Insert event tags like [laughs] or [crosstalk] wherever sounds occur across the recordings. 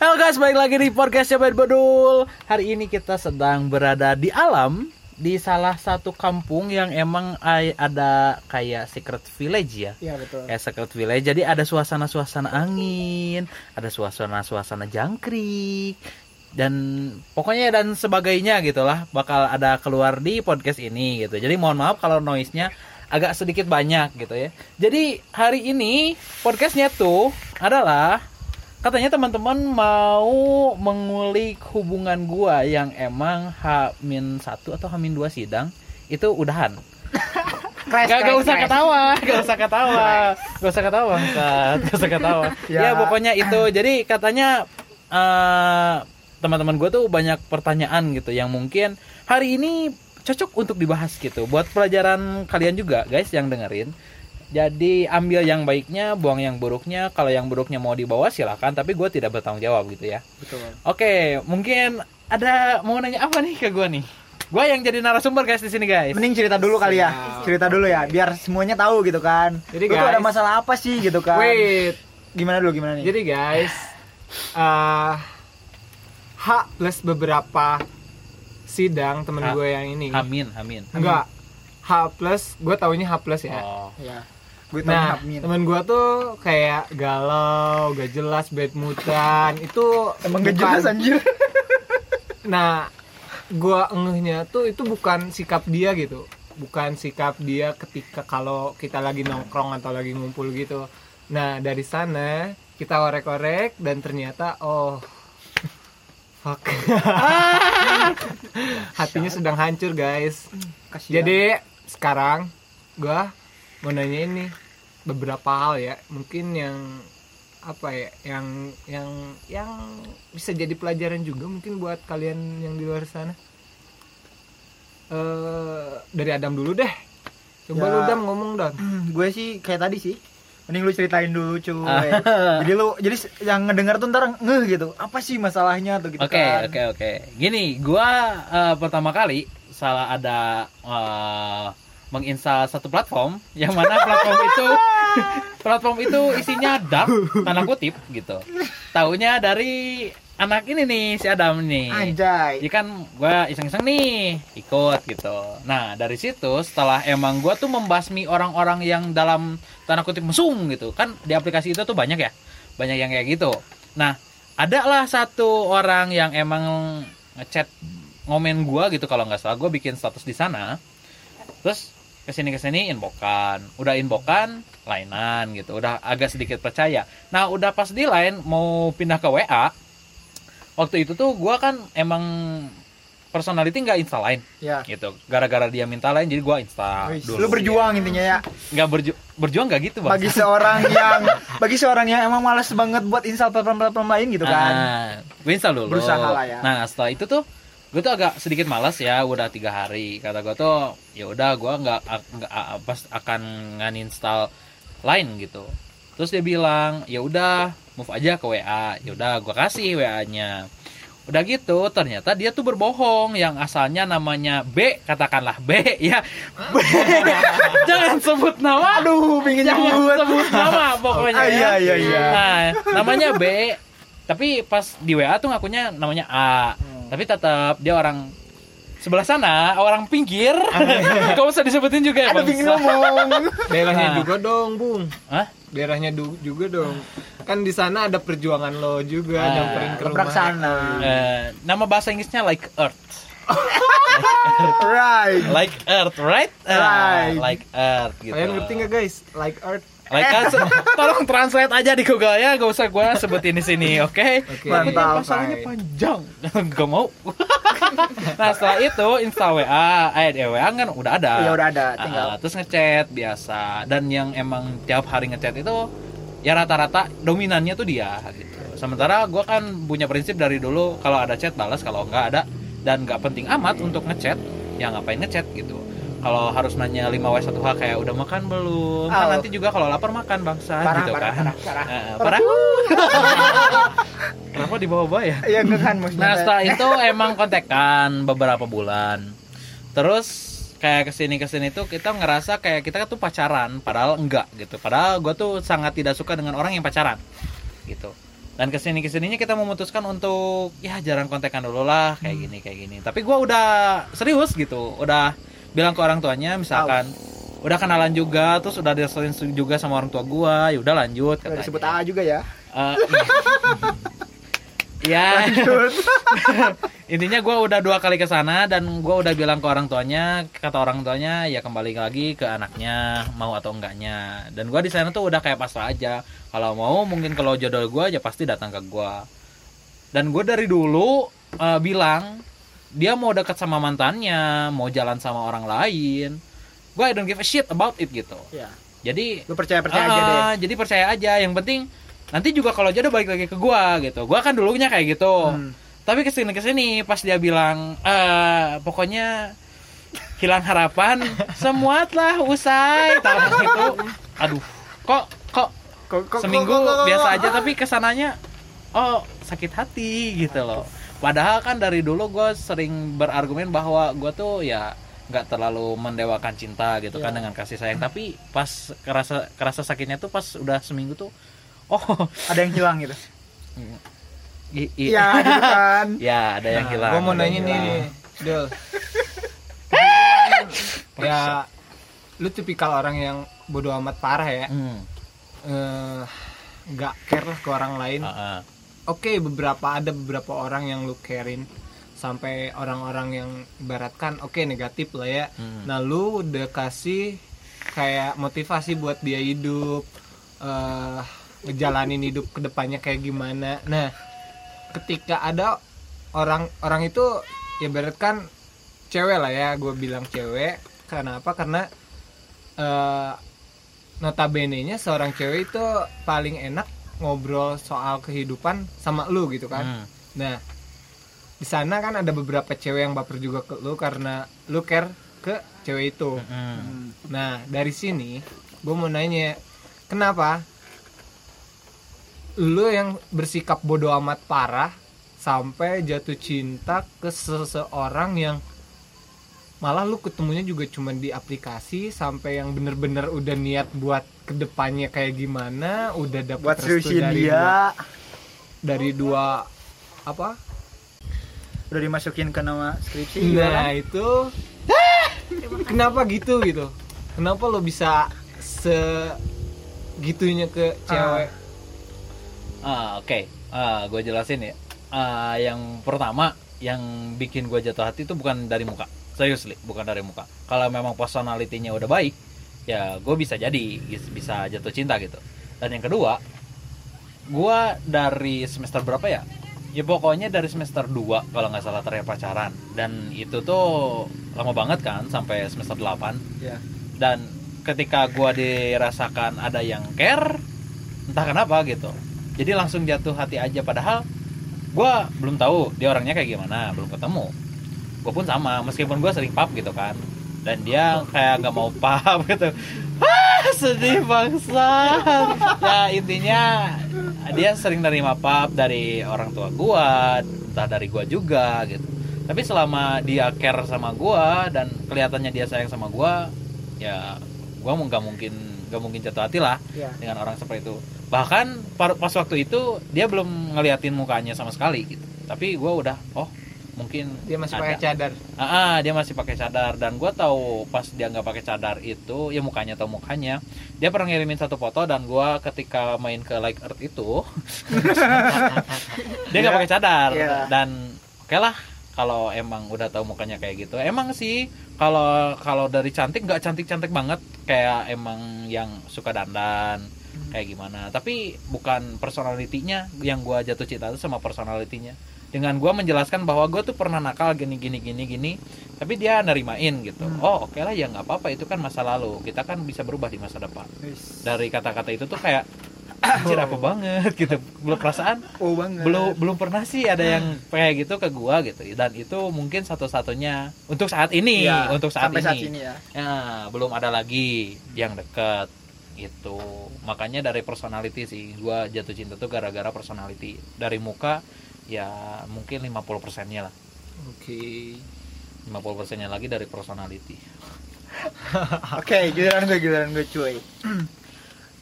Halo guys, balik lagi di podcast Cobain Bedul. Hari ini kita sedang berada di alam di salah satu kampung yang emang ada kayak secret village ya. Iya betul. Kayak secret village. Jadi ada suasana-suasana angin, ada suasana-suasana jangkrik dan pokoknya dan sebagainya gitulah bakal ada keluar di podcast ini gitu. Jadi mohon maaf kalau noise-nya agak sedikit banyak gitu ya. Jadi hari ini podcastnya tuh adalah katanya teman-teman mau mengulik hubungan gua yang emang H-1 atau H-2 sidang itu udahan. Crash, Gak, gak usah ketawa, gak usah ketawa, gak usah ketawa, gak usah ketawa. ya. Ya. pokoknya itu. Jadi katanya eh, teman-teman gue tuh banyak pertanyaan gitu yang mungkin hari ini cocok untuk dibahas gitu. Buat pelajaran kalian juga guys yang dengerin. Jadi ambil yang baiknya, buang yang buruknya. Kalau yang buruknya mau dibawa silakan, tapi gue tidak bertanggung jawab gitu ya. Betul. Oke, mungkin ada mau nanya apa nih ke gue nih? Gue yang jadi narasumber guys di sini guys. Mending cerita dulu kali ya. Cerita dulu ya, biar semuanya tahu gitu kan. Jadi, Lu guys- ada masalah apa sih gitu kan? Wait, Gimana dulu gimana nih? jadi guys, eh H plus beberapa sidang temen gue yang ini. Amin, amin. Enggak. H plus, gue taunya H plus ya. Oh. ya. Gue Nah, Habmin. temen gue tuh kayak galau, gak jelas, bad moodan. Itu Emang gak bukan- jelas anjir. [laughs] Nah, gua ngehnya tuh itu bukan sikap dia gitu. Bukan sikap dia ketika kalau kita lagi nongkrong atau lagi ngumpul gitu. Nah, dari sana kita orek-orek dan ternyata oh [laughs] fuck. [laughs] Hatinya sedang hancur, guys. Kasihan. Jadi sekarang gua mau nanya ini beberapa hal ya, mungkin yang apa ya, yang yang yang bisa jadi pelajaran juga mungkin buat kalian yang di luar sana. Eh dari Adam dulu deh. Coba Ya. lu Dam ngomong Dam. [clears throat] gue sih kayak tadi sih. Mending lu ceritain dulu cuy. Ah. [laughs] jadi lu jadi yang ngedenger tuh ntar ngeh gitu. Apa sih masalahnya tuh gitu Oke kan. oke oke. Gini, gua eh, pertama kali salah ada eh, menginstal satu platform yang mana platform itu [laughs] platform itu isinya dark tanda kutip gitu. Taunya dari anak ini nih si Adam nih. Anjay. Jadi kan gua iseng-iseng nih ikut gitu. Nah dari situ setelah emang gua tuh membasmi orang-orang yang dalam tanda kutip mesum gitu kan di aplikasi itu tuh banyak ya, banyak yang kayak gitu. Nah ada lah satu orang yang emang ngechat ngomen gua gitu kalau nggak salah gua bikin status di sana. Terus ke sini ke sini inbokan, udah inbokan lainan gitu, udah agak sedikit percaya. Nah udah pas di line mau pindah ke WA, waktu itu tuh gua kan emang personality nggak install line Ya. gitu gara-gara dia minta line jadi gua install dulu Lu berjuang intinya ya. nggak berju berjuang nggak gitu bang Bagi seorang yang bagi seorang yang emang malas banget buat install platform-platform lain gitu kan. nah, gue install dulu Berusaha lah ya. nah setelah itu tuh gue tuh agak sedikit malas ya udah tiga hari kata gue tuh ya udah gue nggak nggak pas akan nganinstall line gitu terus dia bilang ya udah move aja ke WA ya udah gue kasih WA nya udah gitu ternyata dia tuh berbohong yang asalnya namanya B katakanlah B ya B. [laughs] jangan sebut nama Aduh, pingin jangan nyebut. sebut nama [laughs] pokoknya Ah, ya. iya, iya, iya. Nah, namanya B tapi pas di WA tuh ngakunya namanya A Hmm. Tapi tetap dia orang sebelah sana orang pinggir gak [laughs] usah disebutin juga ya Ada bang pingin ngomong. [laughs] Daerahnya Nah. juga dong, Bung. Hah? Daerahnya du- juga dong. Kan di sana ada perjuangan lo juga Ah, nyamperin ke rumah. sana. Eh, nama bahasa Inggrisnya like earth [laughs] Right. like earth right Eh, Right. like earth gitu Kalian ngerti nggak guys? Like Earth. Like earth tolong translate aja di Google ya gak usah gue sebutin di sini oke? Oke. Mantap. masalahnya panjang. [laughs] Gak mau. [laughs] Nah setelah itu install WA eh di WA kan udah ada. Ya udah ada, tinggal. Ah, terus ngechat biasa. Dan yang emang tiap hari ngechat itu ya rata-rata dominannya tuh dia gitu. Sementara gue kan punya prinsip dari dulu kalau ada chat balas kalau nggak ada. Dan nggak penting amat untuk ngechat ya ngapain ngechat gitu kalau harus nanya 5W 1H kayak udah makan belum kan Oh. nanti juga kalau lapar makan bangsa Parah, gitu parah, kan parah, parah. Eh, parah [laughs] kenapa dibawa-bawa ya Iya kan maksudnya. Nah setelah itu emang kontekan beberapa bulan. Terus kayak ke sini ke sini tuh kita ngerasa kayak kita tuh pacaran, padahal enggak gitu. Padahal gue tuh sangat tidak suka dengan orang yang pacaran, gitu. dan ke sini ke sininya kita memutuskan untuk ya jarang kontekan dulu lah kayak gini kayak gini tapi gua udah serius gitu udah bilang ke orang tuanya misalkan udah kenalan juga terus udah direstuin juga sama orang tua gua ya udah lanjut Udah disebut A juga ya. Eh, [laughs] ya [laughs] intinya gua udah dua kali ke sana dan gua udah bilang ke orang tuanya kata orang tuanya ya kembali lagi ke anaknya mau atau enggaknya. Dan gua di sana tuh udah kayak pasrah aja. Kalau mau mungkin kalau jodoh gua aja pasti datang ke gua. Dan gue dari dulu eh, bilang dia mau dekat sama mantannya mau jalan sama orang lain. Gue I don't give a shit about it gitu. Ya. jadi Lu percaya percaya aja deh. Ah, jadi percaya aja. Yang penting nanti juga kalau jodoh balik lagi ke gua gitu. Gua kan dulunya kayak gitu. Hmm. tapi ke sini ke sini pas dia bilang eh pokoknya hilang harapan [laughs] semua telah usai tahun itu? Aduh kok kok Kok- kok- seminggu kok- kok- kok- biasa aja tapi ke sananya oh sakit hati gitu loh padahal kan dari dulu gue sering berargumen bahwa gue tuh ya nggak terlalu mendewakan cinta gitu kan Iya. dengan kasih sayang tapi pas kerasa kerasa sakitnya tuh pas udah seminggu tuh oh ada yang hilang gitu. i- i- Iya, gitu kan. [laughs] ya ada yang Nah, hilang gua mau nanya nih Dul [laughs] ya lu tipikal orang yang bodoh amat parah ya hmm. Eh, nggak care lah ke orang lain ah, ah. Oke beberapa ada beberapa orang yang lu carein sampai orang-orang yang ibaratkan oke negatif lah ya. Hmm. nah lu udah kasih kayak motivasi buat dia hidup eh ngejalanin hidup ke depannya kayak gimana. Nah ketika ada orang orang itu ya ibaratkan cewek lah ya gue bilang cewek. Kenapa karena eh notabene nya seorang cewek itu paling enak ngobrol soal kehidupan sama lu gitu kan Hmm. Nah, di sana kan ada beberapa cewek yang baper juga ke lu karena lu care ke cewek itu. Hmm. Nah, dari sini gue mau nanya, kenapa lu yang bersikap bodoh amat parah sampai jatuh cinta ke seseorang yang malah lu ketemunya juga cuma di aplikasi sampai yang bener-bener udah niat buat ke depannya kayak gimana, udah dapet Buat restu dari dua, dia. dari dua apa Udah dimasukin ke nama skripsi kan? Nah itu Kenapa gitu gitu Kenapa lo bisa Segitunya ke cewek Ah, oke. Ah, gue jelasin ya. Ah, yang pertama yang bikin gue jatuh hati itu bukan dari muka. Seriously, bukan dari muka. Kalau memang personalitinya udah baik, ya gue bisa jadi bisa jatuh cinta gitu. Dan yang kedua, gue dari semester berapa ya? Ya pokoknya dari semester 2 kalau nggak salah terakhir pacaran. Dan itu tuh lama banget kan sampai semester 8 Ya. dan ketika gua dirasakan ada yang care entah kenapa gitu jadi langsung jatuh hati aja padahal gua belum tahu dia orangnya kayak gimana belum ketemu gue pun sama meskipun gua sering pap gitu kan. Dan dia kayak nggak mau pap [laughs] gitu. Ah sedih bangsa. Ya intinya dia sering nerima pap dari orang tua gua entah dari gua juga gitu. Tapi selama dia care sama gua dan kelihatannya dia sayang sama gua ya gua mau nggak mungkin nggak mungkin jatuh hati lah Ya. dengan orang seperti itu. Bahkan pas waktu itu dia belum ngeliatin mukanya sama sekali gitu. Tapi gua udah oh mungkin Dia masih ada. pakai cadar. Ah, ah, dia masih pakai cadar. Dan gua tahu pas dia nggak pakai cadar itu ya mukanya atau mukanya dia pernah ngirimin satu foto dan gua ketika main ke Like Earth itu [laughs] dia nggak Iya. pakai cadar. Iya. dan oke lah kalau emang udah tahu mukanya kayak gitu. Emang sih kalau kalau dari cantik nggak cantik cantik banget. Kayak emang yang suka dandan kayak gimana. Tapi bukan personalitinya yang gua jatuh cinta itu sama personalitinya dengan gua menjelaskan bahwa gua tuh pernah nakal gini gini gini gini tapi dia nerimain gitu. Oh oke lah ya nggak apa-apa itu kan masa lalu. Kita kan bisa berubah di masa depan. Wis. dari kata-kata itu tuh kayak [clears throat] anjir apa banget gitu. Belum perasaan? [laughs] Oh banget. belum belum pernah sih ada yang kayak gitu ke gua gitu. Dan itu mungkin satu-satunya untuk saat ini Iya, untuk saat ini, saat ini. ya. ya belum ada lagi yang deket itu makanya dari personality sih gua jatuh cinta tuh gara-gara personality. Dari muka ya mungkin 50 persennya lah oke 50 persennya lagi dari personality [laughs] Oke, giliran gue giliran gue cuy.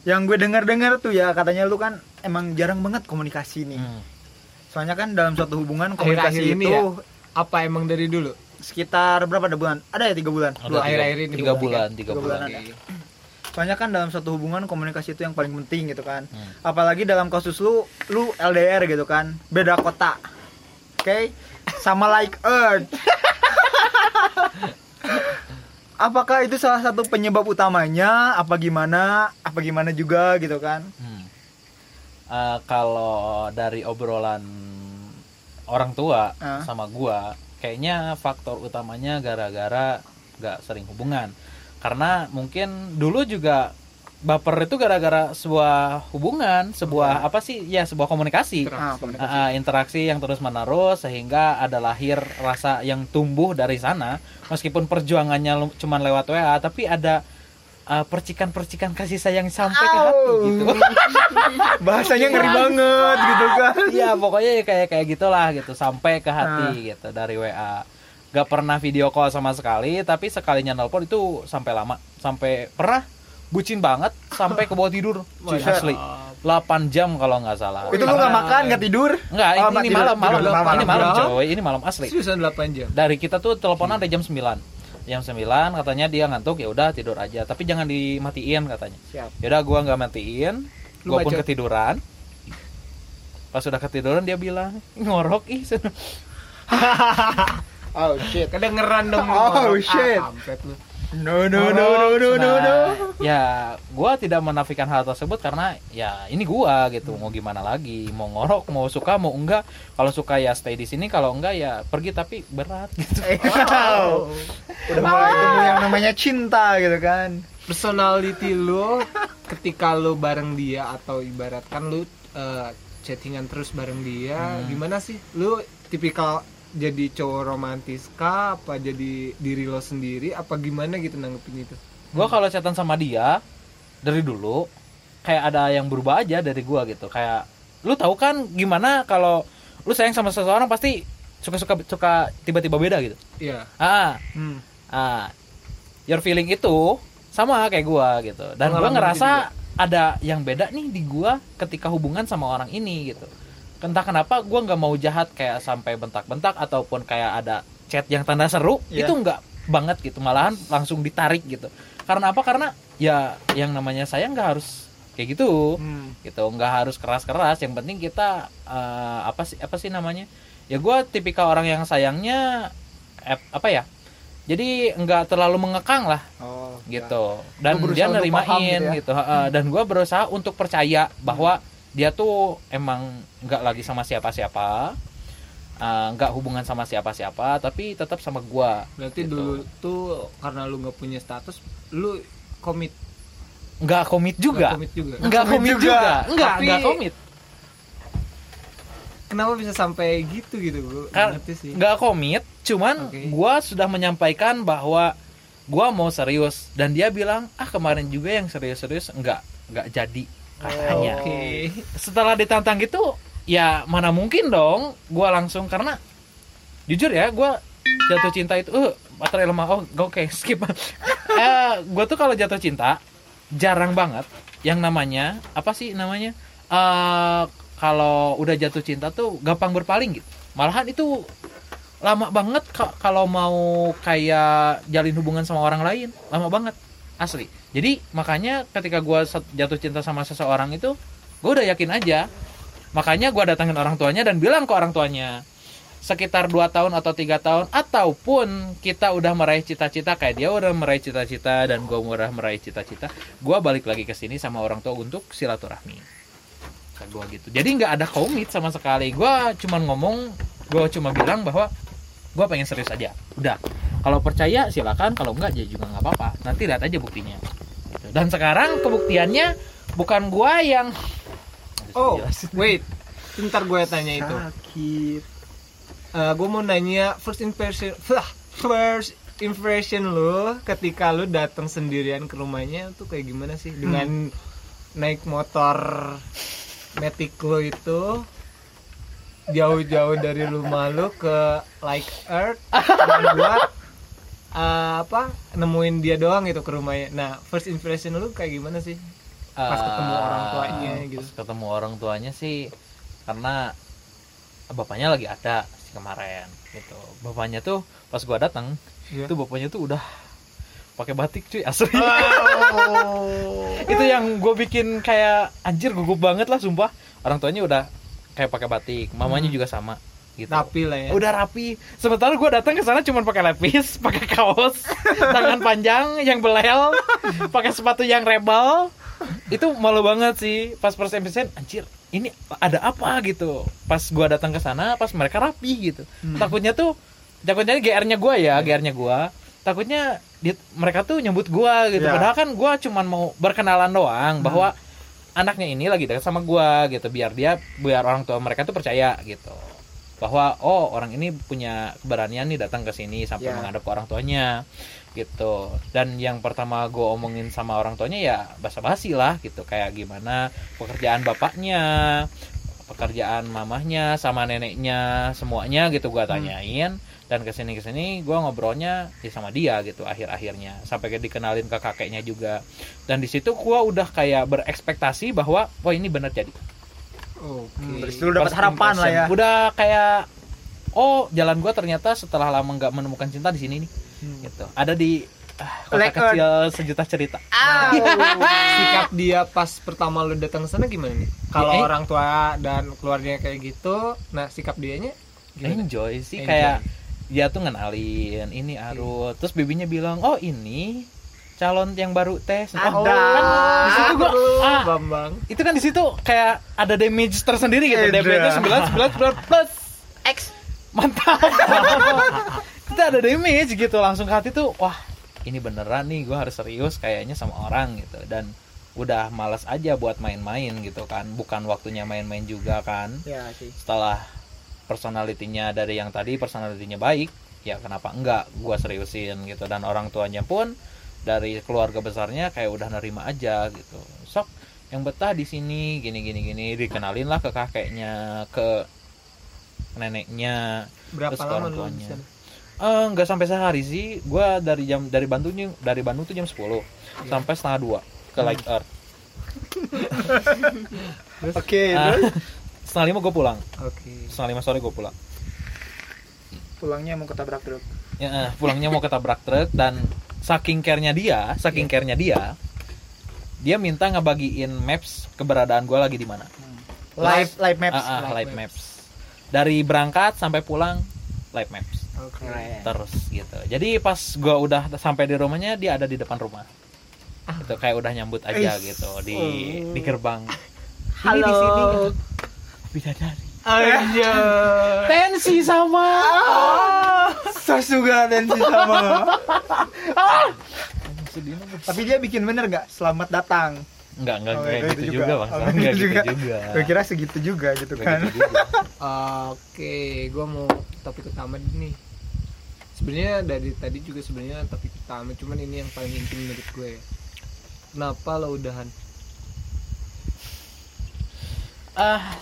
Yang gue dengar-dengar tuh ya katanya lu kan emang jarang banget komunikasi nih. Hmm. Soalnya kan dalam suatu hubungan Akhir-akhir komunikasi ini itu ya? apa emang dari dulu sekitar berapa ada bulan? Ada ya tiga bulan. Ada Dua. tiga- akhir-akhir ini tiga bulan. bulan tiga Tiga bulan bulan. ada. Soalnya kan dalam suatu hubungan komunikasi itu yang paling penting gitu kan. Hmm. Apalagi dalam kasus lu lu LDR gitu kan, beda kota. Oke? Sama like Earth. [laughs] Apakah itu salah satu penyebab utamanya? Apa gimana? Apa gimana juga gitu kan? Hmm. Eh, kalau dari obrolan orang tua Ah. sama gua, kayaknya faktor utamanya gara-gara gak sering hubungan. Karena mungkin dulu juga baper itu gara-gara sebuah hubungan, sebuah apa sih? Ya, sebuah komunikasi. Ah, komunikasi. Ah, ah, interaksi yang terus menerus sehingga ada lahir rasa yang tumbuh dari sana meskipun perjuangannya cuman lewat WA tapi ada percikan-percikan kasih sayang sampai ke hati gitu. [laughs] Bahasanya ngeri banget gitu kan. Iya pokoknya ya kayak kayak gitulah gitu sampai ke Ah. hati gitu dari WA. Gak pernah video call sama sekali tapi sekalinya nelpon itu sampai lama sampai pernah bucin banget sampai ke bawah tidur [laughs] Cuy, asli 8 jam kalau nggak salah Itu lu nggak makan, nggak tidur? Enggak, Oh, ini, ini tidur- malam, malam, tidur ini malam, malam. coy, ini malam asli. seriusan 8 jam Dari kita tuh teleponan dari jam 9 Jam 9 katanya dia ngantuk ya udah tidur aja, tapi jangan dimatiin katanya. Siap. Yaudah gua nggak matiin, Lu gua pun bacot. ketiduran. Pas sudah ketiduran dia bilang ngorok ih. [laughs] [laughs] Oh shit. kedengeran dong Oh, shit. ah, lu No no no no no no no. Nah, ya gua tidak menafikan hal tersebut karena ya ini gua gitu mau gimana lagi mau ngorok mau suka mau enggak kalau suka ya stay di sini kalau enggak ya pergi tapi berat gitu Eh, wow. Udah mulai ketemu yang namanya cinta gitu kan. personality lu ketika lu bareng dia atau ibaratkan lu eh, chattingan terus bareng dia Hmm. gimana sih lu tipikal jadi cowok romantis kah? Apa jadi diri lo sendiri? Apa gimana gitu nanggepin itu? Gua kalau chatan sama dia dari dulu kayak ada yang berubah aja dari gua gitu. Kayak lu tahu kan gimana kalau lu sayang sama seseorang pasti suka-suka suka tiba-tiba beda gitu? Iya. Ah Hmm. ah your feeling itu sama kayak gua gitu. Dan Pengalaman ngerasa itu ada yang beda nih di gua ketika hubungan sama orang ini gitu entah kenapa gua nggak mau jahat kayak sampai bentak-bentak ataupun kayak ada chat yang tanda seru Iya. itu nggak banget gitu malahan langsung ditarik gitu karena apa karena ya yang namanya saya nggak harus kayak gitu Hmm. gitu nggak harus keras-keras yang penting kita eh, apa sih apa sih namanya ya gua tipikal orang yang sayangnya eh, apa ya jadi nggak terlalu mengekang lah Oh. gitu dan Lu berusaha dia nerimain gitu ya? gitu, heeh. dan gua berusaha untuk percaya bahwa dia tuh emang nggak lagi sama siapa-siapa eh, nggak hubungan sama siapa-siapa tapi tetap sama gua berarti Gitu. dulu tuh karena lu nggak punya status lu komit. Nggak komit juga. Nggak komit juga. Nggak komit komit juga. juga. Nggak Tapi- nggak komit. Kenapa bisa sampai gitu gitu gue Kan- ngerti sih. nggak komit cuman Oke. gua sudah menyampaikan bahwa gua mau serius. Dan dia bilang ah kemarin juga yang serius-serius. Nggak nggak jadi katanya. Oke. Setelah ditantang gitu ya mana mungkin dong gua langsung karena jujur ya gua jatuh cinta itu eh baterai lemah. Oh oke [laughs] skip. Eh gua tuh kalau jatuh cinta jarang banget yang namanya apa sih namanya eh kalau udah jatuh cinta tuh gampang berpaling gitu. Malahan itu lama banget ka- kalau mau kayak jalin hubungan sama orang lain lama banget asli jadi makanya ketika gua set- jatuh cinta sama seseorang itu gue udah yakin aja. Makanya gua datangin orang tuanya dan bilang ke orang tuanya sekitar 2 tahun atau tiga tahun ataupun kita udah meraih cita-cita kayak dia udah meraih cita-cita dan gua udah meraih cita-cita gua balik lagi ke sini sama orang tua untuk silaturahmi. Gua gitu. Jadi nggak ada komit sama sekali. Gua cuman ngomong gua cuma bilang bahwa gua pengen serius aja. Udah. Kalau percaya silakan. Kalau enggak ya juga nggak apa-apa. Nanti lihat aja buktinya. Gitu. dan sekarang kebuktiannya bukan gua yang oh wait. Bentar gue tanya itu. Sakit. gue mau nanya first impression first impression lo ketika lo datang sendirian ke rumahnya tuh kayak gimana sih? Dengan naik motor metik lo itu jauh-jauh dari rumah lo ke like earth buat [laughs] eh, apa nemuin dia doang gitu ke rumahnya. Nah first impression lo kayak gimana sih? Pas ketemu Eh, orang tuanya gitu. pas ketemu orang tuanya sih karena bapaknya lagi ada kemarin gitu. Bapaknya tuh pas gua datang Iya. itu bapaknya tuh udah pakai batik cuy asli. Oh. [laughs] itu yang gue bikin kayak anjir gugup banget lah sumpah. Orang tuanya udah kayak pakai batik. Mamanya Hmm. juga sama gitu. Rapi lah ya. Udah rapi. Sementara gue datang ke sana cuma pakai lepis [laughs] pakai kaos tangan panjang yang belel [laughs] pakai sepatu yang rebel. Itu malu banget sih. Pas first impression anjir ini ada apa gitu. Pas gue datang ke sana pas mereka rapi gitu. Hmm. takutnya tuh takutnya GR-nya gue ya GR-nya gue takutnya di- mereka tuh nyebut gue gitu. Ya. padahal kan gue cuman mau berkenalan doang bahwa anaknya ini lagi dekat sama gue gitu. Biar dia biar orang tua mereka tuh percaya gitu. Bahwa oh orang ini punya keberanian nih datang ke sini sampai Ya. menghadap ke orang tuanya gitu. Dan yang pertama gue omongin sama orang tuanya ya basa-basi lah gitu. Kayak gimana pekerjaan bapaknya pekerjaan mamahnya sama neneknya semuanya gitu gua tanyain. Dan ke sini ke sini gue ngobrolnya ya sama dia gitu akhir akhirnya sampai ke dikenalin ke kakeknya juga. Dan di situ gua udah kayak berekspektasi bahwa wah ini bener jadi. Oke. Hmm, situ dapat harapan lah ya. udah kayak oh jalan gua ternyata setelah lama nggak menemukan cinta di sini nih. Hmm. gitu. Ada di kota Like kecil sejuta cerita. Ah. sikap dia pas pertama lu datang ke sana gimana nih? Kalau eh. orang tua dan keluarganya kayak gitu nah sikap dianya gimana? Enjoy sih Enjoy. kayak dia tuh ngenalin ini Arut. Terus bibinya bilang oh ini calon yang baru teh. Oh, Ada. kan di situ gua ah, Bambang. itu kan di situ kayak ada damage tersendiri gitu. Ada. damage sembilan sembilan sembilan plus. X. Mantap. [laughs] Kita ada damage gitu langsung ke hati tuh wah ini beneran nih gue harus serius kayaknya sama orang gitu. Dan udah malas aja buat main-main gitu kan. Bukan waktunya main-main juga kan. Ya sih. setelah personalitinya dari yang tadi personalitinya baik ya kenapa enggak gua seriusin gitu. Dan orang tuanya pun dari keluarga besarnya kayak udah nerima aja gitu. Sok yang betah di sini gini gini gini. Dikenalin lah ke kakeknya ke neneknya berapa Terus lama orang tuanya. Eh, nggak sampai sehari sih gua dari jam dari Bandung dari Bandung tuh jam 10 Iya. sampai setengah dua ke Light Earth [laughs] Oke, Ah, terus setengah lima gue pulang oke setengah lima sore gue pulang pulangnya mau ketabrak truk. Ya, eh, pulangnya mau ketabrak truk dan saking care-nya dia, saking care-nya dia, dia minta ngebagiin maps keberadaan gue lagi di mana. Live live maps. Ah, ah, live live maps. maps. Dari berangkat sampai pulang live maps oke Keren. terus gitu. Jadi pas gue udah sampai di rumahnya dia ada di depan rumah. Itu kayak udah nyambut aja Is. gitu di Oh. di gerbang. Halo. Ini di sini. Bidadari. aja Tensi sama. Sasuga dan si sama. Banget. Tapi dia bikin bener gak? Selamat datang. Enggak, enggak Oh, kayak gitu gitu juga, juga. Bang. Oh, Enggak gitu gitu juga. juga. Gue kira segitu juga gitu Nggak kan. gitu [laughs] oke gua mau topik utama nih sebenarnya dari tadi juga sebenarnya topik utama cuman ini yang paling intim menurut gue ya kenapa lo udahan Ah,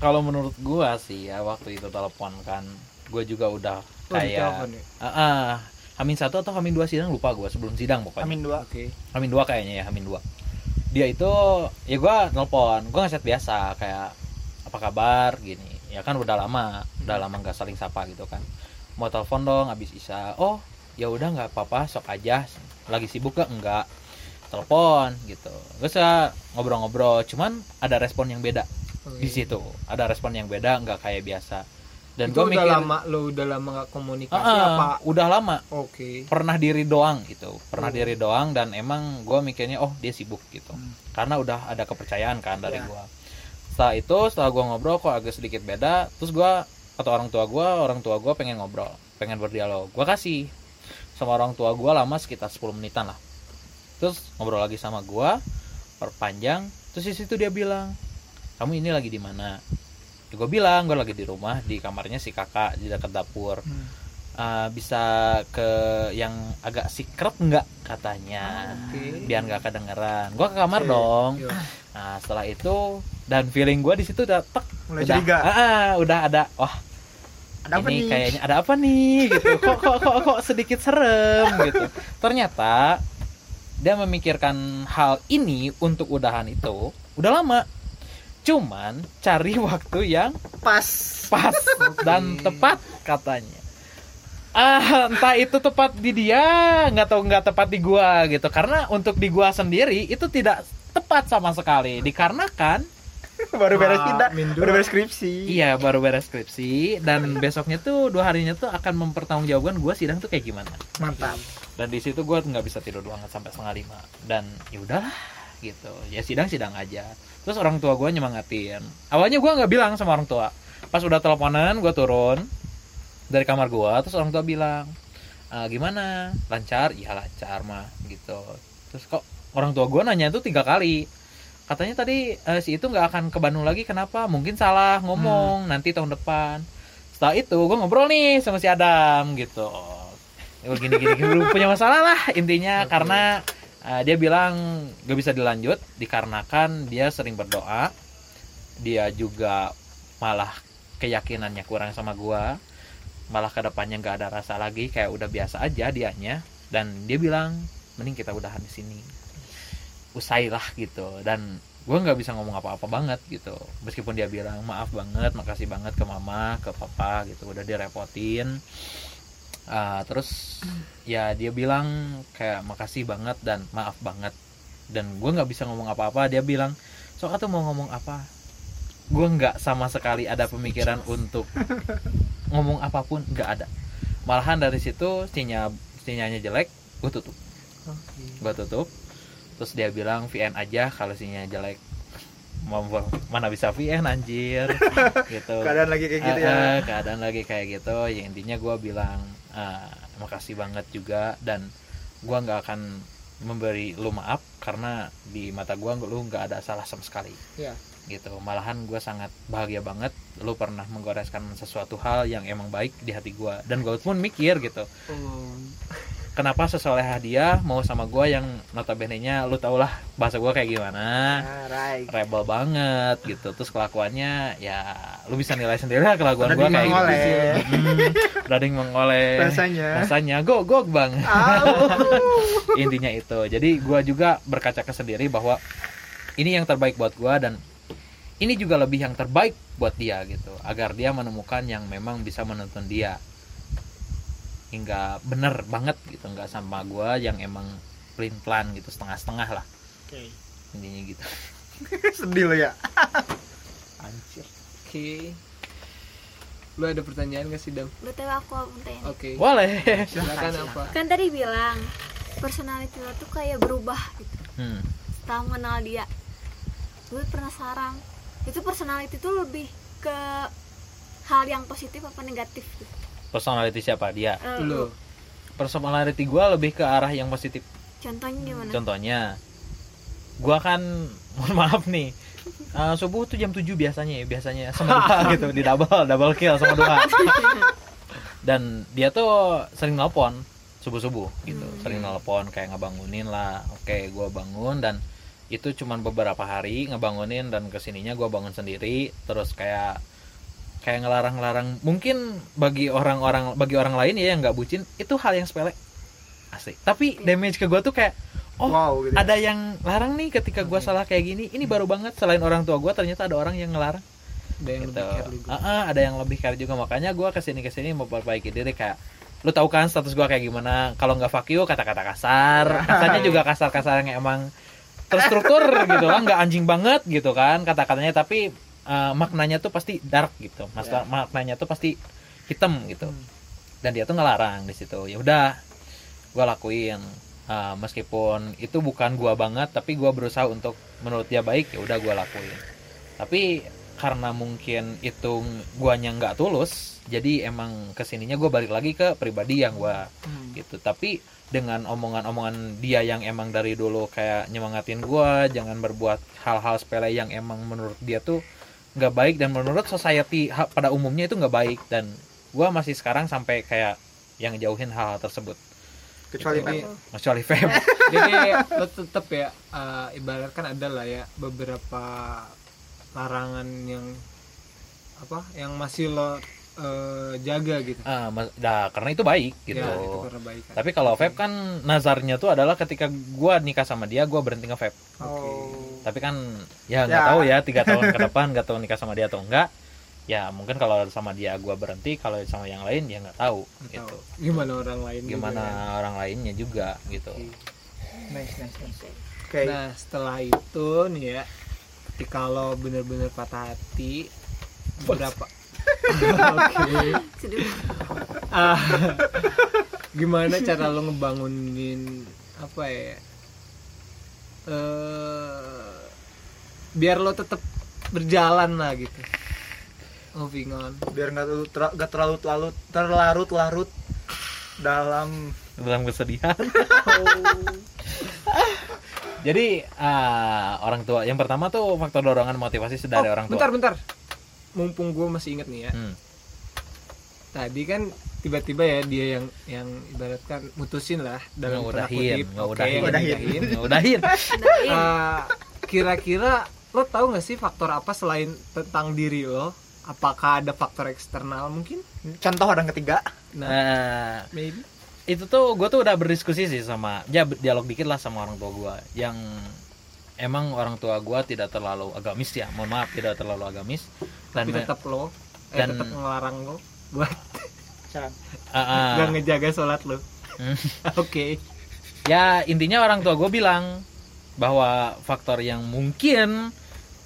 kalau menurut gua sih ya waktu itu telepon kan, gua juga udah Oh, kayak telepon ya? ah, ah, Hamin satu atau Hamin dua sidang lupa gua sebelum sidang pokoknya. Amin dua. oke Hamin dua kayaknya ya Hamin dua. Dia itu ya gua nelpon, gua ngechat biasa kayak apa kabar gini. Ya kan udah lama, udah lama nggak saling sapa gitu kan. Mau telepon dong habis Isa. Oh, ya udah nggak apa-apa, sok aja. Lagi sibuk gak? Enggak. Telepon gitu. Terus ya ngobrol-ngobrol, cuman ada respon yang beda Oke. di situ ada respon yang beda nggak kayak biasa dan itu gue udah mikir lama lo udah lama gak komunikasi "Ah, ah, apa udah lama oke pernah diri doang gitu pernah Oh. diri doang dan emang gue mikirnya oh dia sibuk gitu Hmm. karena udah ada kepercayaan kan dari Ya. gua setelah itu setelah gua ngobrol kok agak sedikit beda terus gua atau orang tua gua orang tua gua pengen ngobrol pengen berdialog. Gua kasih sama orang tua gua lama sekitar 10 menitan lah. Terus ngobrol lagi sama gua perpanjang terus di situ dia bilang kamu ini lagi di mana? Ya, gue bilang gue lagi di rumah di kamarnya si kakak di dekat dapur. Hmm. "Ah, bisa ke yang agak secret nggak? katanya. Oke. biar nggak kedengeran. Gue ke kamar Oke. dong. nah setelah itu dan feeling gue di situ udah tek Mulai udah curiga. ah, ah, udah ada wah Ada apa ini nih? kayaknya ada apa nih? Gitu. [laughs] Kok kok kok kok sedikit serem gitu. Ternyata dia memikirkan hal ini untuk udahan itu udah lama. Cuman cari [laughs] waktu yang Pas. pas dan tepat katanya. Ah entah itu tepat di dia nggak tahu nggak tepat di gua gitu. Karena untuk di gua sendiri itu tidak tepat sama sekali. Dikarenakan [laughs] baru beres kita, baru beres skripsi. iya baru beres skripsi. Dan besoknya tuh dua harinya tuh akan mempertanggungjawabkan gua sidang tuh kayak gimana. Mantap. dan di situ gua nggak bisa tidur banget sampai setengah lima. Dan ya udahlah gitu. Ya sidang sidang aja. Terus orang tua gua nyemangatin. Awalnya gua nggak bilang sama orang tua. Pas udah teleponan gua turun dari kamar gua terus orang tua bilang "Ah, gimana? Lancar? Iya lancar mah gitu. Terus kok orang tua gua nanya itu tiga kali katanya tadi eh, si itu nggak akan ke Bandung lagi kenapa? Mungkin salah ngomong nanti tahun depan. Setelah itu gue ngobrol nih sama si Adam gitu. Ya gini gini, gini punya masalah lah intinya. Karena eh, dia bilang gak bisa dilanjut dikarenakan dia sering berdoa. Dia juga malah keyakinannya kurang sama gua. Malah ke depannya nggak ada rasa lagi kayak udah biasa aja dianya. Dan dia bilang mending kita udahan di sini usailah gitu. Dan gue nggak bisa ngomong apa-apa banget gitu. Meskipun dia bilang maaf banget makasih banget ke mama ke papa gitu. Udah direpotin. Ah, terus ya dia bilang kayak makasih banget dan maaf banget. Dan gue nggak bisa ngomong apa-apa. Dia bilang sok tuh mau ngomong apa? Gue nggak sama sekali ada pemikiran untuk ngomong apa pun nggak ada. Malahan dari situ sinyal sinyalnya jelek gue tutup. Gue tutup terus dia bilang VN aja kalau sinyalnya jelek mana bisa VN anjir? [laughs] Gitu. Keadaan lagi kayak gitu Eh, ya. eh, keadaan lagi kayak gitu. Ya intinya gue bilang eh, makasih banget juga. Dan gue nggak akan memberi lu maaf karena di mata gue lu nggak ada salah sama sekali. Iya. gitu. Malahan gue sangat bahagia banget lu pernah menggoreskan sesuatu hal yang emang baik di hati gue dan gue pun mikir gitu kenapa sesolehah dia mau sama gue yang notabene nya lu tau lah bahasa gue kayak gimana. Nah, right. rebel banget gitu. Terus kelakuannya ya lu bisa nilai sendiri lah kelakuan gue kayak mengoleh. gitu hmm, rading mengoleh. Rasanya. rasanya. Go go bang intinya itu. Jadi gue juga berkaca ke sendiri bahwa ini yang terbaik buat gue dan ini juga lebih yang terbaik buat dia gitu. Agar dia menemukan yang memang bisa menuntun dia hingga bener banget gitu nggak sama gue yang emang plain plan gitu setengah-setengah lah Oke. intinya gitu [laughs] Sedih lo ya. [laughs] anjir Oke. Lu ada pertanyaan gak sih, Dam? BTW aku mau tanya. Oke. boleh Silakan [laughs] apa? Kan tadi bilang personality lo tuh kayak berubah gitu hmm. setelah mengenal dia. Gue penasaran. Itu personality tuh lebih ke hal yang positif apa negatif gitu. Personality siapa? Dia. Eh, Lu. personality gue lebih ke arah yang positif. Contohnya gimana? contohnya gua kan [laughs] mohon maaf nih eh, subuh tuh jam 7 biasanya ya biasanya sama dua [laughs] gitu di double double kill sama dua. [laughs] Dan dia tuh sering nelpon subuh subuh gitu. Hmm. sering nelpon kayak ngebangunin lah. Oke gua bangun dan itu cuman beberapa hari ngebangunin dan ke sininya gua bangun sendiri. Terus kayak kayak ngelarang-larang. Mungkin bagi orang-orang bagi orang lain ya yang nggak bucin itu hal yang sepele. Asik. Tapi damage ke gua tuh kayak oh wow gitu. ya. ada yang larang nih ketika gua salah kayak gini. Ini baru banget selain orang tua gua ternyata ada orang yang ngelarang. Ada yang gitu. lebih care juga. Ah, ah, ada yang lebih care juga. Makanya gua ke sini ke sini mau perbaiki diri kayak lu tahu kan status gua kayak gimana? Kalau nggak fuck you kata-kata kasar. Katanya juga kasar-kasar yang emang terstruktur gitu kan nggak anjing banget gitu kan kata-katanya. Tapi eh, maknanya tuh pasti dark gitu Mas Ya. maknanya tuh pasti hitam gitu Hmm. dan dia tuh ngelarang di situ ya udah gua lakuin Eh, meskipun itu bukan gua banget tapi gua berusaha untuk menurut dia baik ya udah gua lakuin tapi karena mungkin itu guanya nggak tulus jadi emang ke sininya gua balik lagi ke pribadi yang gua Hmm. gitu tapi dengan omongan-omongan dia yang emang dari dulu kayak nyemangatin gua jangan berbuat hal-hal sepele yang emang menurut dia tuh nggak baik dan menurut society pada umumnya itu nggak baik dan gua masih sekarang sampai kayak yang jauhin hal-hal tersebut kecuali Jadi, Pep. kecuali Feb [laughs] jadi lo tetep ya eh, ibaratkan ada lah ya beberapa larangan yang apa yang masih lo eh, jaga gitu Ah, mas- nah, karena itu baik gitu. Ya, itu karena baik kan. Tapi kalau vape kan nazarnya tuh adalah ketika gua nikah sama dia, gua berhenti nge vape. Oh. Tapi kan ya nggak Ya. tahu ya tiga tahun ke depan nggak tahu nikah sama dia atau enggak. Ya mungkin kalau sama dia gua berhenti, kalau sama yang lain ya nggak tahu Nggak gitu. tahu. gimana orang lain juga Gimana kan. orang lainnya juga gitu. Nice, nice, nice. Oke. Nah setelah itu nih ya, ketika lo bener-bener patah hati, berapa? Oke. sedih [laughs] Ah, gimana cara lo ngebangunin apa ya? eh biar lo tetap berjalan lah gitu. Moving on. Biar nggak terlalu ter- nggak terlalu terlalu terlarut-larut dalam Dalam kesedihan. [laughs] Jadi ah, orang tua yang pertama tuh faktor dorongan motivasi dari Oh, orang tua. bentar bentar. Mumpung gue masih inget nih ya. Hmm. Tadi kan tiba-tiba ya dia yang yang ibaratkan mutusin lah dalam Ngeudahin, kutip. ngeudahin. Oke, Ngeudahin. ngeudahin. Udahin. Kenalin. [laughs] Eh, kira-kira lo tahu nggak sih faktor apa selain tentang diri lo? Apakah ada faktor eksternal mungkin? contoh orang ketiga. Nah, Nah, maybe. itu tuh gue tuh udah berdiskusi sih sama ya dialog dikit lah sama orang tua gue yang emang orang tua gue tidak terlalu agamis ya mohon maaf tidak terlalu agamis dan Tapi tetap lo, eh, dan- tetap ngelarang lo buat. Ah, ah. gak ngejaga sholat lo. Hmm. [laughs] Oke. ya intinya orang tua gue bilang bahwa faktor yang mungkin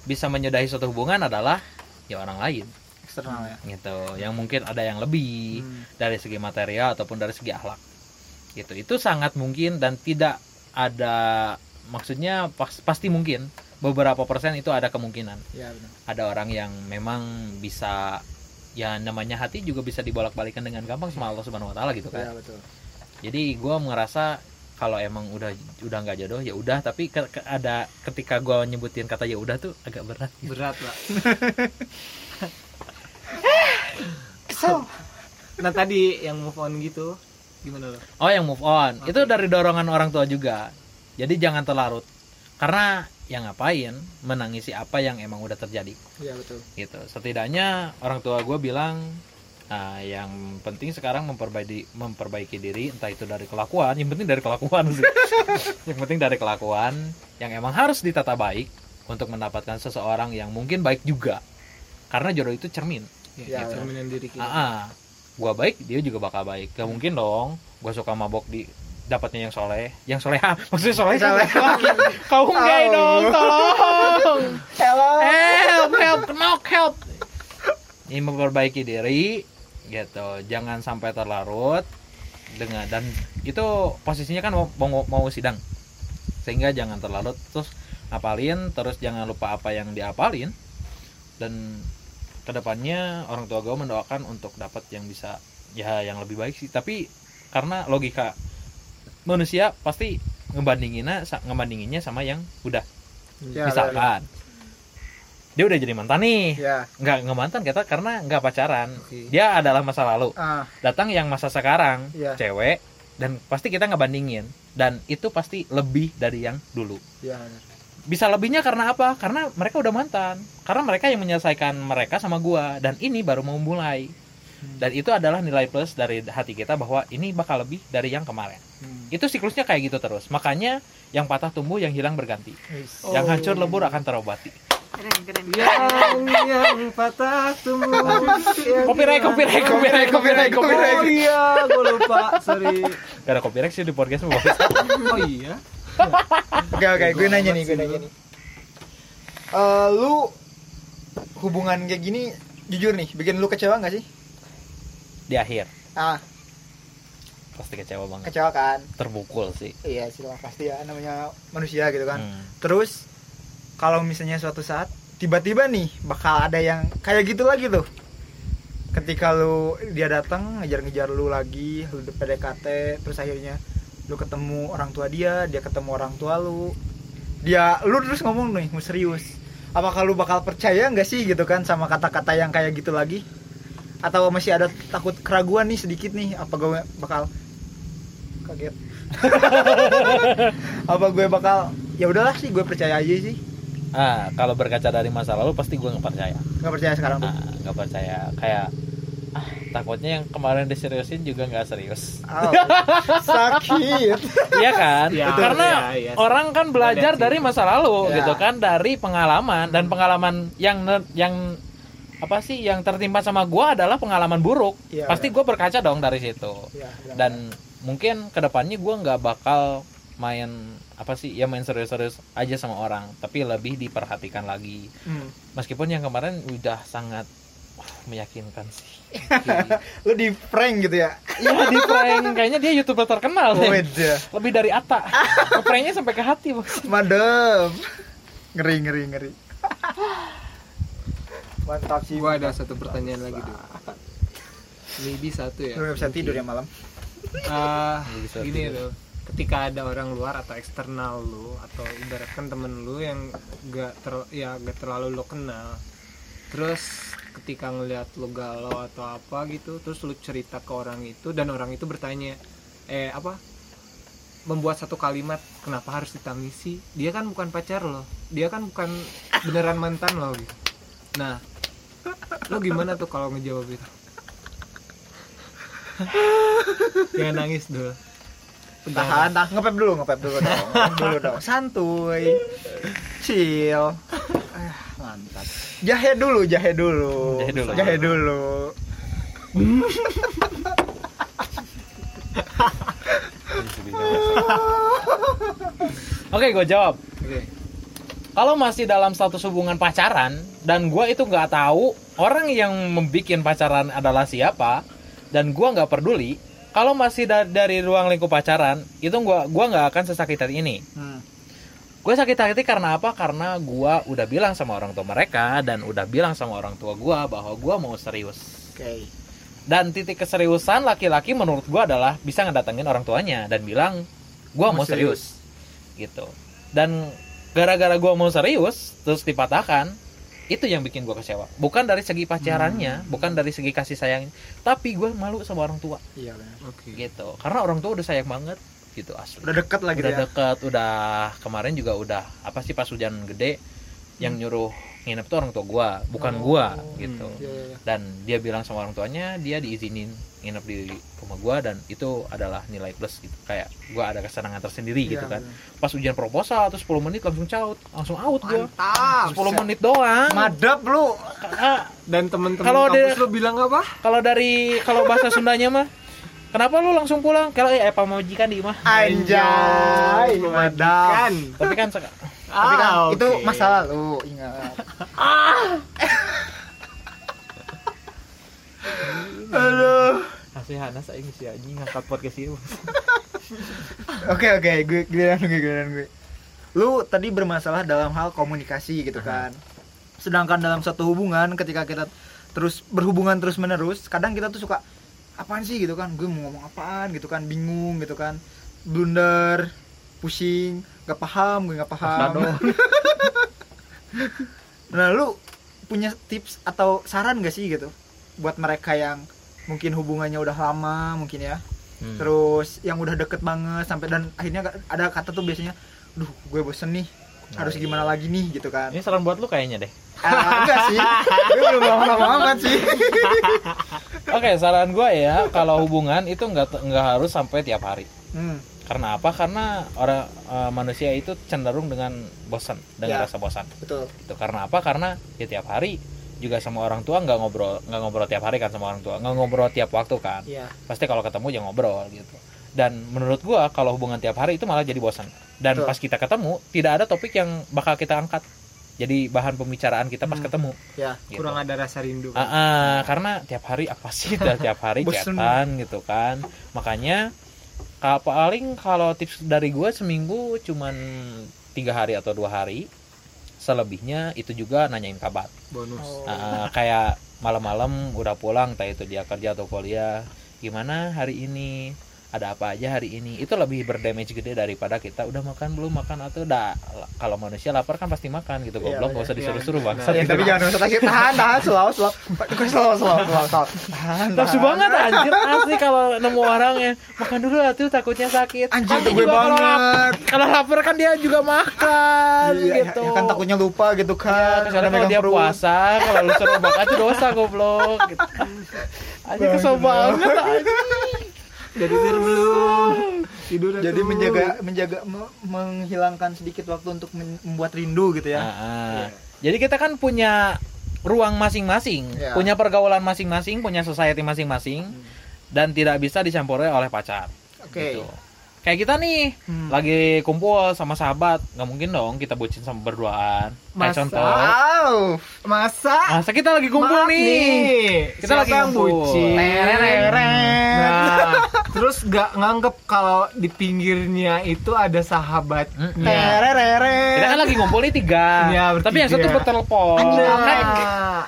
bisa menyudahi suatu hubungan adalah ya orang lain Eksternal ya. gitu yang mungkin ada yang lebih Hmm. dari segi material ataupun dari segi akhlak gitu itu sangat mungkin dan tidak ada maksudnya pas- pasti mungkin beberapa persen itu ada kemungkinan Ya benar. ada orang yang memang bisa ya namanya hati juga bisa dibolak-balikan dengan gampang sama Allah Subhanahu Wa Taala gitu Ya kan betul. jadi gua ngerasa kalau emang udah udah nggak jodoh ya udah tapi ke- ke- ada ketika gua nyebutin kata ya udah tuh agak berat Berat lah. [laughs] Kesel. Nah tadi yang move on gitu, gimana lo? Oh yang move on itu dari dorongan orang tua juga. Jadi jangan terlarut karena yang ngapain menangisi apa yang emang udah terjadi Ya betul. gitu. Setidaknya orang tua gue bilang ah, yang penting sekarang memperbaiki memperbaiki diri entah itu dari kelakuan yang penting dari kelakuan sih. [laughs] Yang penting dari kelakuan yang emang harus ditata baik untuk mendapatkan seseorang yang mungkin baik juga. Karena jodoh itu cermin. Ya, Ya, cerminan diri kita. ah, ah. gua baik dia juga bakal baik. Gak mungkin dong gua suka mabok di dapatnya yang soleh. Yang soleha [laughs] maksudnya soleh Soleh. [laughs] kau enggak Oh. dong tolong. Hello. help help knock help. Ini memperbaiki diri gitu. Jangan sampai terlarut dengan dan itu posisinya kan mau mau, mau sidang. Sehingga jangan terlarut terus ngapalin terus jangan lupa apa yang diapalin. Dan ke depannya orang tua gue mendoakan untuk dapat yang bisa ya yang lebih baik sih. Tapi karena logika manusia pasti ngebandinginnya ngebandinginnya sama yang udah Ya, misalkan dia udah jadi mantan nih. Ya. nggak nggak mantan kita karena nggak pacaran. Oke. dia adalah masa lalu. Ah, datang yang masa sekarang Iya. cewek dan pasti kita ngebandingin. Dan itu pasti lebih dari yang dulu. Ya benar. bisa lebihnya karena apa? Karena mereka udah mantan. Karena mereka yang menyelesaikan mereka sama gua. Dan ini baru mau mulai. Dan itu adalah nilai plus dari hati kita bahwa ini bakal lebih dari yang kemarin. Hmm. itu siklusnya kayak gitu terus. Makanya yang patah tumbuh yang hilang berganti. Wis. yang Oh. hancur lebur akan terobati keren keren Yang yang patah tumbuh. Copyright, copyright, copyright, copyright, copyright. Oh iya, gue lupa. Sorry. gak ada copyright sih di podcast bos [laughs] Oh iya. Oke oke, gue nanya nih, gue nanya nih. Eh, lu hubungan kayak gini jujur nih, bikin lu kecewa nggak sih? di akhir Ah, pasti kecewa banget kecewa kan? terpukul sih Iya sih lah pasti ya namanya manusia gitu kan. Hmm. Terus kalau misalnya suatu saat tiba-tiba nih bakal ada yang kayak gitu lagi tuh. Ketika lu dia datang ngejar-ngejar lu lagi, lu PDKT, terus akhirnya lu ketemu orang tua dia, dia ketemu orang tua lu. Dia lu terus ngomong nih, serius. Apakah lu bakal percaya nggak sih gitu kan sama kata-kata yang kayak gitu lagi? Atau masih ada takut keraguan nih sedikit nih, apa gue bakal kaget? [laughs] apa gue bakal ya udahlah sih gue percaya aja sih ah kalau berkaca dari masa lalu pasti gue nggak percaya. Nggak percaya sekarang tuh? Ah nggak percaya. Kayak ah takutnya yang kemarin diseriusin juga nggak serius. Au, sakit. [laughs] Iya kan? Ya, karena iya, iya. orang kan belajar dari masa lalu Ya. gitu kan dari pengalaman. Dan pengalaman yang yang apa sih yang tertimpa sama gua adalah pengalaman buruk. Iya, pasti gua berkaca dong dari situ. Ya, dan mungkin ke depannya gua nggak bakal main apa sih ya main serius-serius aja sama orang tapi lebih diperhatikan lagi. Hmm. meskipun yang kemarin udah sangat uh, meyakinkan sih. [laughs] Lu di prank gitu ya? Iya di prank. Kayaknya dia youtuber terkenal deh. Weda. lebih dari Ata [laughs] pranknya sampai ke hati bos. Madem. Ngeri ngeri ngeri. Mantap sih. Gua ada satu pertanyaan lagi dulu. Maybe satu ya. lu nggak bisa tidur ya malam? Ah, bisa gini loh. Ketika ada orang luar atau eksternal lu atau ibaratkan temen lu yang gak ter ya gak terlalu lo kenal. Terus ketika ngelihat lu galau atau apa gitu, terus lu cerita ke orang itu dan orang itu bertanya, eh apa? Membuat satu kalimat, kenapa harus ditangisi? Dia kan bukan pacar lo, dia kan bukan beneran mantan lo gitu. Nah, lo gimana tuh kalau ngejawab itu? Jangan nangis dulu. Tahan tahan. Ngepep dulu ngepep dulu dong. [laughs] Ngepep dulu dong. Santuy. Chill. Ah, mantap. Jahe dulu jahe dulu. Jahe dulu. jahe dulu. Oke gue jawab. Oke. kalau masih dalam status hubungan pacaran dan gue itu nggak tahu orang yang membuat pacaran adalah siapa dan gue nggak peduli kalau masih da- dari ruang lingkup pacaran itu gua gua nggak akan sesakit hati ini. Hmm. gue sakit hati karena apa? Karena gue udah bilang sama orang tua mereka dan udah bilang sama orang tua gue bahwa gue mau serius. Oke. Dan titik keseriusan laki-laki menurut gue adalah bisa ngedatengin orang tuanya dan bilang gue Mau mau serius. gitu. Dan gara-gara gue mau serius terus dipatahkan itu yang bikin gue kecewa. Bukan dari segi pacarannya bukan dari segi kasih sayang tapi gue malu sama orang tua. Iya Oke. gitu. Karena orang tua udah sayang banget gitu asli. Udah deket lagi udah ya deket udah kemarin juga udah apa sih pas hujan gede yang nyuruh nginep tuh orang tua gua bukan Oh. gua gitu Iya, iya, iya. dan dia bilang sama orang tuanya dia diizinin nginep di rumah gua dan itu adalah nilai plus gitu kayak gua ada kesenangan tersendiri gitu Iya, kan benar. pas ujian proposal terus 10 menit langsung caut langsung out gua mantap 10 menit doang madap lu Dan temen-temen Kalau lu bilang apa? kalau dari kalau bahasa Sundanya mah kenapa lu langsung pulang kalau eh apa majikan di mah anjay madap Kan. tapi kan sek- tapi kan Ah, itu oke. masa lalu ingat [laughs] aduh kasih Hana saya si anjing ngangkat podcast itu [laughs] Oke oke, gue giliran gue giliran gue. Lu tadi bermasalah dalam hal komunikasi gitu kan. Sedangkan dalam satu hubungan ketika kita terus berhubungan terus menerus, kadang kita tuh suka apaan sih gitu kan? Gue mau ngomong apaan gitu kan, bingung gitu kan. Blunder, pusing, gak paham, gue gak paham. [laughs] nah, lu punya tips atau saran gak sih gitu buat mereka yang mungkin hubungannya udah lama mungkin ya Hmm. terus yang udah deket banget sampai dan akhirnya ada kata tuh biasanya duh gue bosen nih harus Oh, gimana lagi nih gitu kan Ini saran buat lu kayaknya deh. Ah, enggak sih gue belum lama amat sih [laughs] Oke, saran gue ya, kalau hubungan itu nggak nggak harus sampai tiap hari. hmm. Karena apa? Karena orang eh, manusia itu cenderung dengan bosan, dengan Ya. rasa bosan. betul Itu karena apa? Karena ya tiap hari juga sama orang tua nggak ngobrol nggak ngobrol tiap hari kan sama orang tua nggak ngobrol tiap waktu kan iya pasti kalau ketemu ya ngobrol gitu dan menurut gua kalau hubungan tiap hari itu malah jadi bosan dan Betul. pas kita ketemu tidak ada topik yang bakal kita angkat jadi bahan pembicaraan kita pas Hmm. ketemu ya gitu. Kurang ada rasa rindu. Ah, ah, karena tiap hari apa sih tiap hari [laughs] chatan gitu kan makanya ka- paling kalau tips dari gue seminggu cuman tiga hari atau dua hari selebihnya itu juga nanyain kabar Bonus. Oh. Ah, kayak malam-malam udah pulang entah itu dia kerja atau kuliah gimana hari ini ada apa aja hari ini. Itu lebih berdamage gede daripada kita udah makan belum makan atau udah. Kalau manusia lapar kan pasti makan gitu Iya, goblok gak usah iya. disuruh-suruh Nah, bangsa Ya, tapi jangan usah sakit. Tahan tahan slow slow. Gue slow slow slow slow. Tahan Nafsu tahan. banget anjir. Asli kalau nemu orang ya makan dulu atuh takutnya sakit. anjir tuh gue banget. Kalau lapar kan dia juga makan Iya, gitu. kan takutnya lupa gitu kan. Kecuali kalau dia puasa, kalau lu suruh makan itu dosa goblok. Gitu. Aja kesel banget Jadi tidur belum. [laughs] Tidur jadi menjaga menjaga me- menghilangkan sedikit waktu untuk membuat rindu gitu ya Ah, ah. Jadi kita kan punya ruang masing-masing, Iya. punya pergaulan masing-masing, punya society masing-masing, dan tidak bisa dicampuri oleh pacar. oke Gitu. Kayak kita nih, Hmm. lagi kumpul sama sahabat, nggak mungkin dong kita bucin sama berduaan. Kayak Masa? contoh, wow Masa? masa kita lagi kumpul Maaf nih. Kita Siapa lagi yang ngumpul. bucin? Nah, [laughs] terus gak nganggep kalau di pinggirnya itu ada sahabatnya. Tereret. Kita kan lagi ngumpul nih tiga, Iya, tapi yang satu bertelepon. Nah,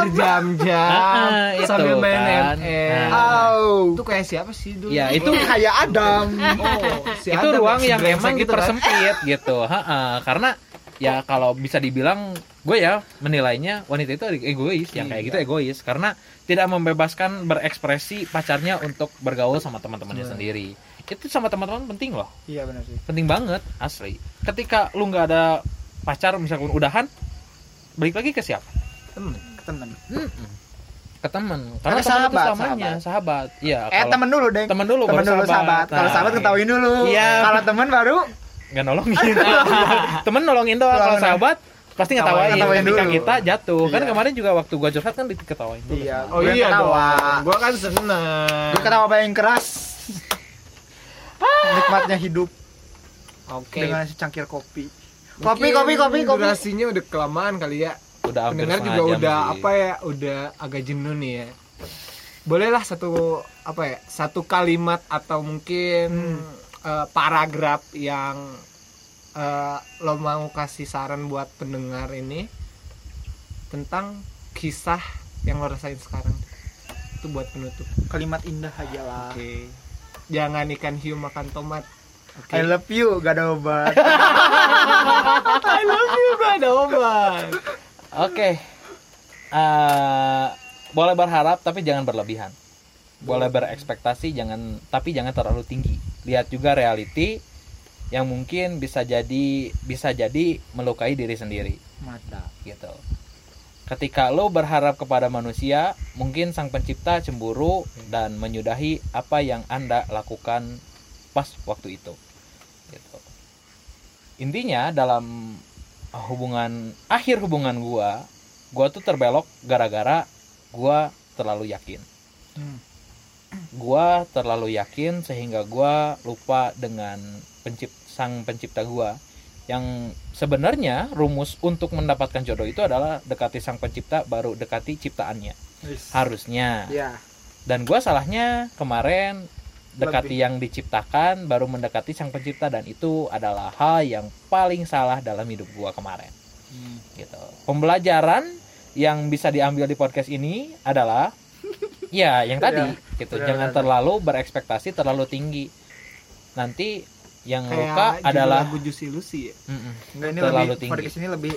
berjam-jam Ah, itu sambil main kan. MM. Nah. Au. Itu kayak siapa sih dulu? Ya, itu kayak Adam [laughs] Oh, si itu Adam ruang yang emang gitu kan. dipersempit gitu Ha-ha. karena ya kalau bisa dibilang gue ya menilainya wanita itu egois yang kayak Iya. gitu egois karena tidak membebaskan berekspresi pacarnya untuk bergaul sama teman-temannya Iya. sendiri itu sama teman-teman penting loh iya benar sih penting banget asli ketika lu nggak ada pacar misalkan udahan balik lagi ke siapa Temen. ke temen Mm-mm. Ke teman Karena karena teman itu sahabat, selamanya. sahabat, Iya, eh kalau- temen dulu deh temen dulu temen dulu sahabat. kalau Nah, sahabat ketahuin dulu. Iya. kalau temen baru? Nggak nolongin. [laughs] Temen nolongin doang. Kalau sahabat pasti ngetawain. Ngetawain ketika dulu. kita jatuh. Kan Iya. kemarin juga waktu gua curhat kan diketawain dulu. Iya. Oh Gua iya ketawa. Dong. Gua kan seneng. gue ketawa paling keras. Nikmatnya hidup. Oke. dengan secangkir kopi. Mungkin kopi kopi kopi kopi. Durasinya udah kelamaan kali ya. Udah hampir Pendengar juga jam udah sih. apa ya? Udah agak jenuh nih ya. Bolehlah satu apa ya? Satu kalimat atau mungkin eh, paragraf yang eh, lo mau kasih saran buat pendengar ini tentang kisah yang lo rasain sekarang. Itu buat penutup. kalimat indah aja lah Oke. Jangan ikan hiu makan tomat. Oke. I love you gak ada obat [laughs] I love you gak ada obat. Oke Eh, boleh berharap tapi jangan berlebihan boleh berekspektasi jangan tapi jangan terlalu tinggi lihat juga reality yang mungkin bisa jadi bisa jadi melukai diri sendiri mantap gitu. Ketika lo berharap kepada manusia, mungkin sang pencipta cemburu dan menyudahi apa yang Anda lakukan pas waktu itu. Gitu. Intinya dalam hubungan akhir hubungan gua, gua tuh terbelok gara-gara gua terlalu yakin. Hmm. Gua terlalu yakin sehingga gua lupa dengan pencipt sang pencipta gua. Yang sebenarnya rumus untuk mendapatkan jodoh itu adalah dekati sang pencipta baru dekati ciptaannya. Harusnya. Ya dan gua salahnya kemarin dekati yang diciptakan baru mendekati sang pencipta dan itu adalah hal yang paling salah dalam hidup gua kemarin. Gitu. Pembelajaran yang bisa diambil di podcast ini adalah [laughs] ya yang tadi gitu. Benar, jangan benar. terlalu berekspektasi terlalu tinggi. Nanti yang luka Kayak judul adalah lagu Lucy ya. Mm-mm. Enggak ini Terlalu lebih tinggi. podcast ini lebih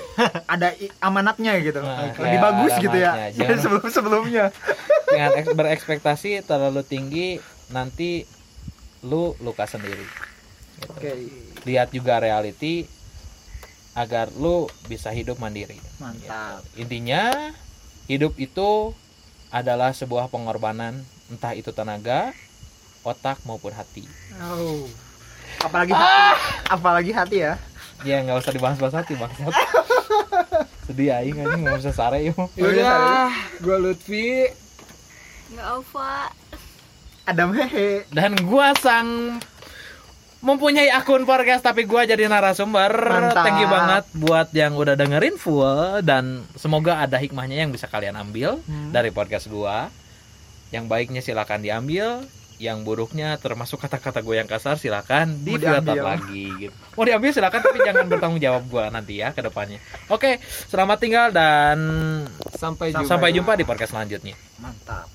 ada amanatnya gitu. Nah, lebih kayak bagus gitu ya. [laughs] Jangan- sebelum sebelumnya dengan eks- berekspektasi terlalu tinggi nanti lu luka sendiri. Gitu. oke. Lihat juga reality agar lu bisa hidup mandiri. Mantap. Intinya hidup itu adalah sebuah pengorbanan entah itu tenaga otak maupun hati. Oh. apalagi hati. Apalagi hati ya. Ya nggak usah dibahas-bahas hati bangsat [laughs] sedih aing anjing nggak bisa sare yuk. Yaudah, gue Lutfi. nggak Ova Adam hehe dan gua sang mempunyai akun podcast tapi gua jadi narasumber Mantap. thank you banget buat yang udah dengerin full dan semoga ada hikmahnya yang bisa kalian ambil Hmm. dari podcast gua yang baiknya silakan diambil yang buruknya termasuk kata-kata gue yang kasar silakan di diambil. lagi gitu. mau diambil silakan tapi jangan bertanggung jawab gua nanti ya ke depannya oke selamat tinggal dan Sampai jumpa. sampai jumpa di podcast selanjutnya mantap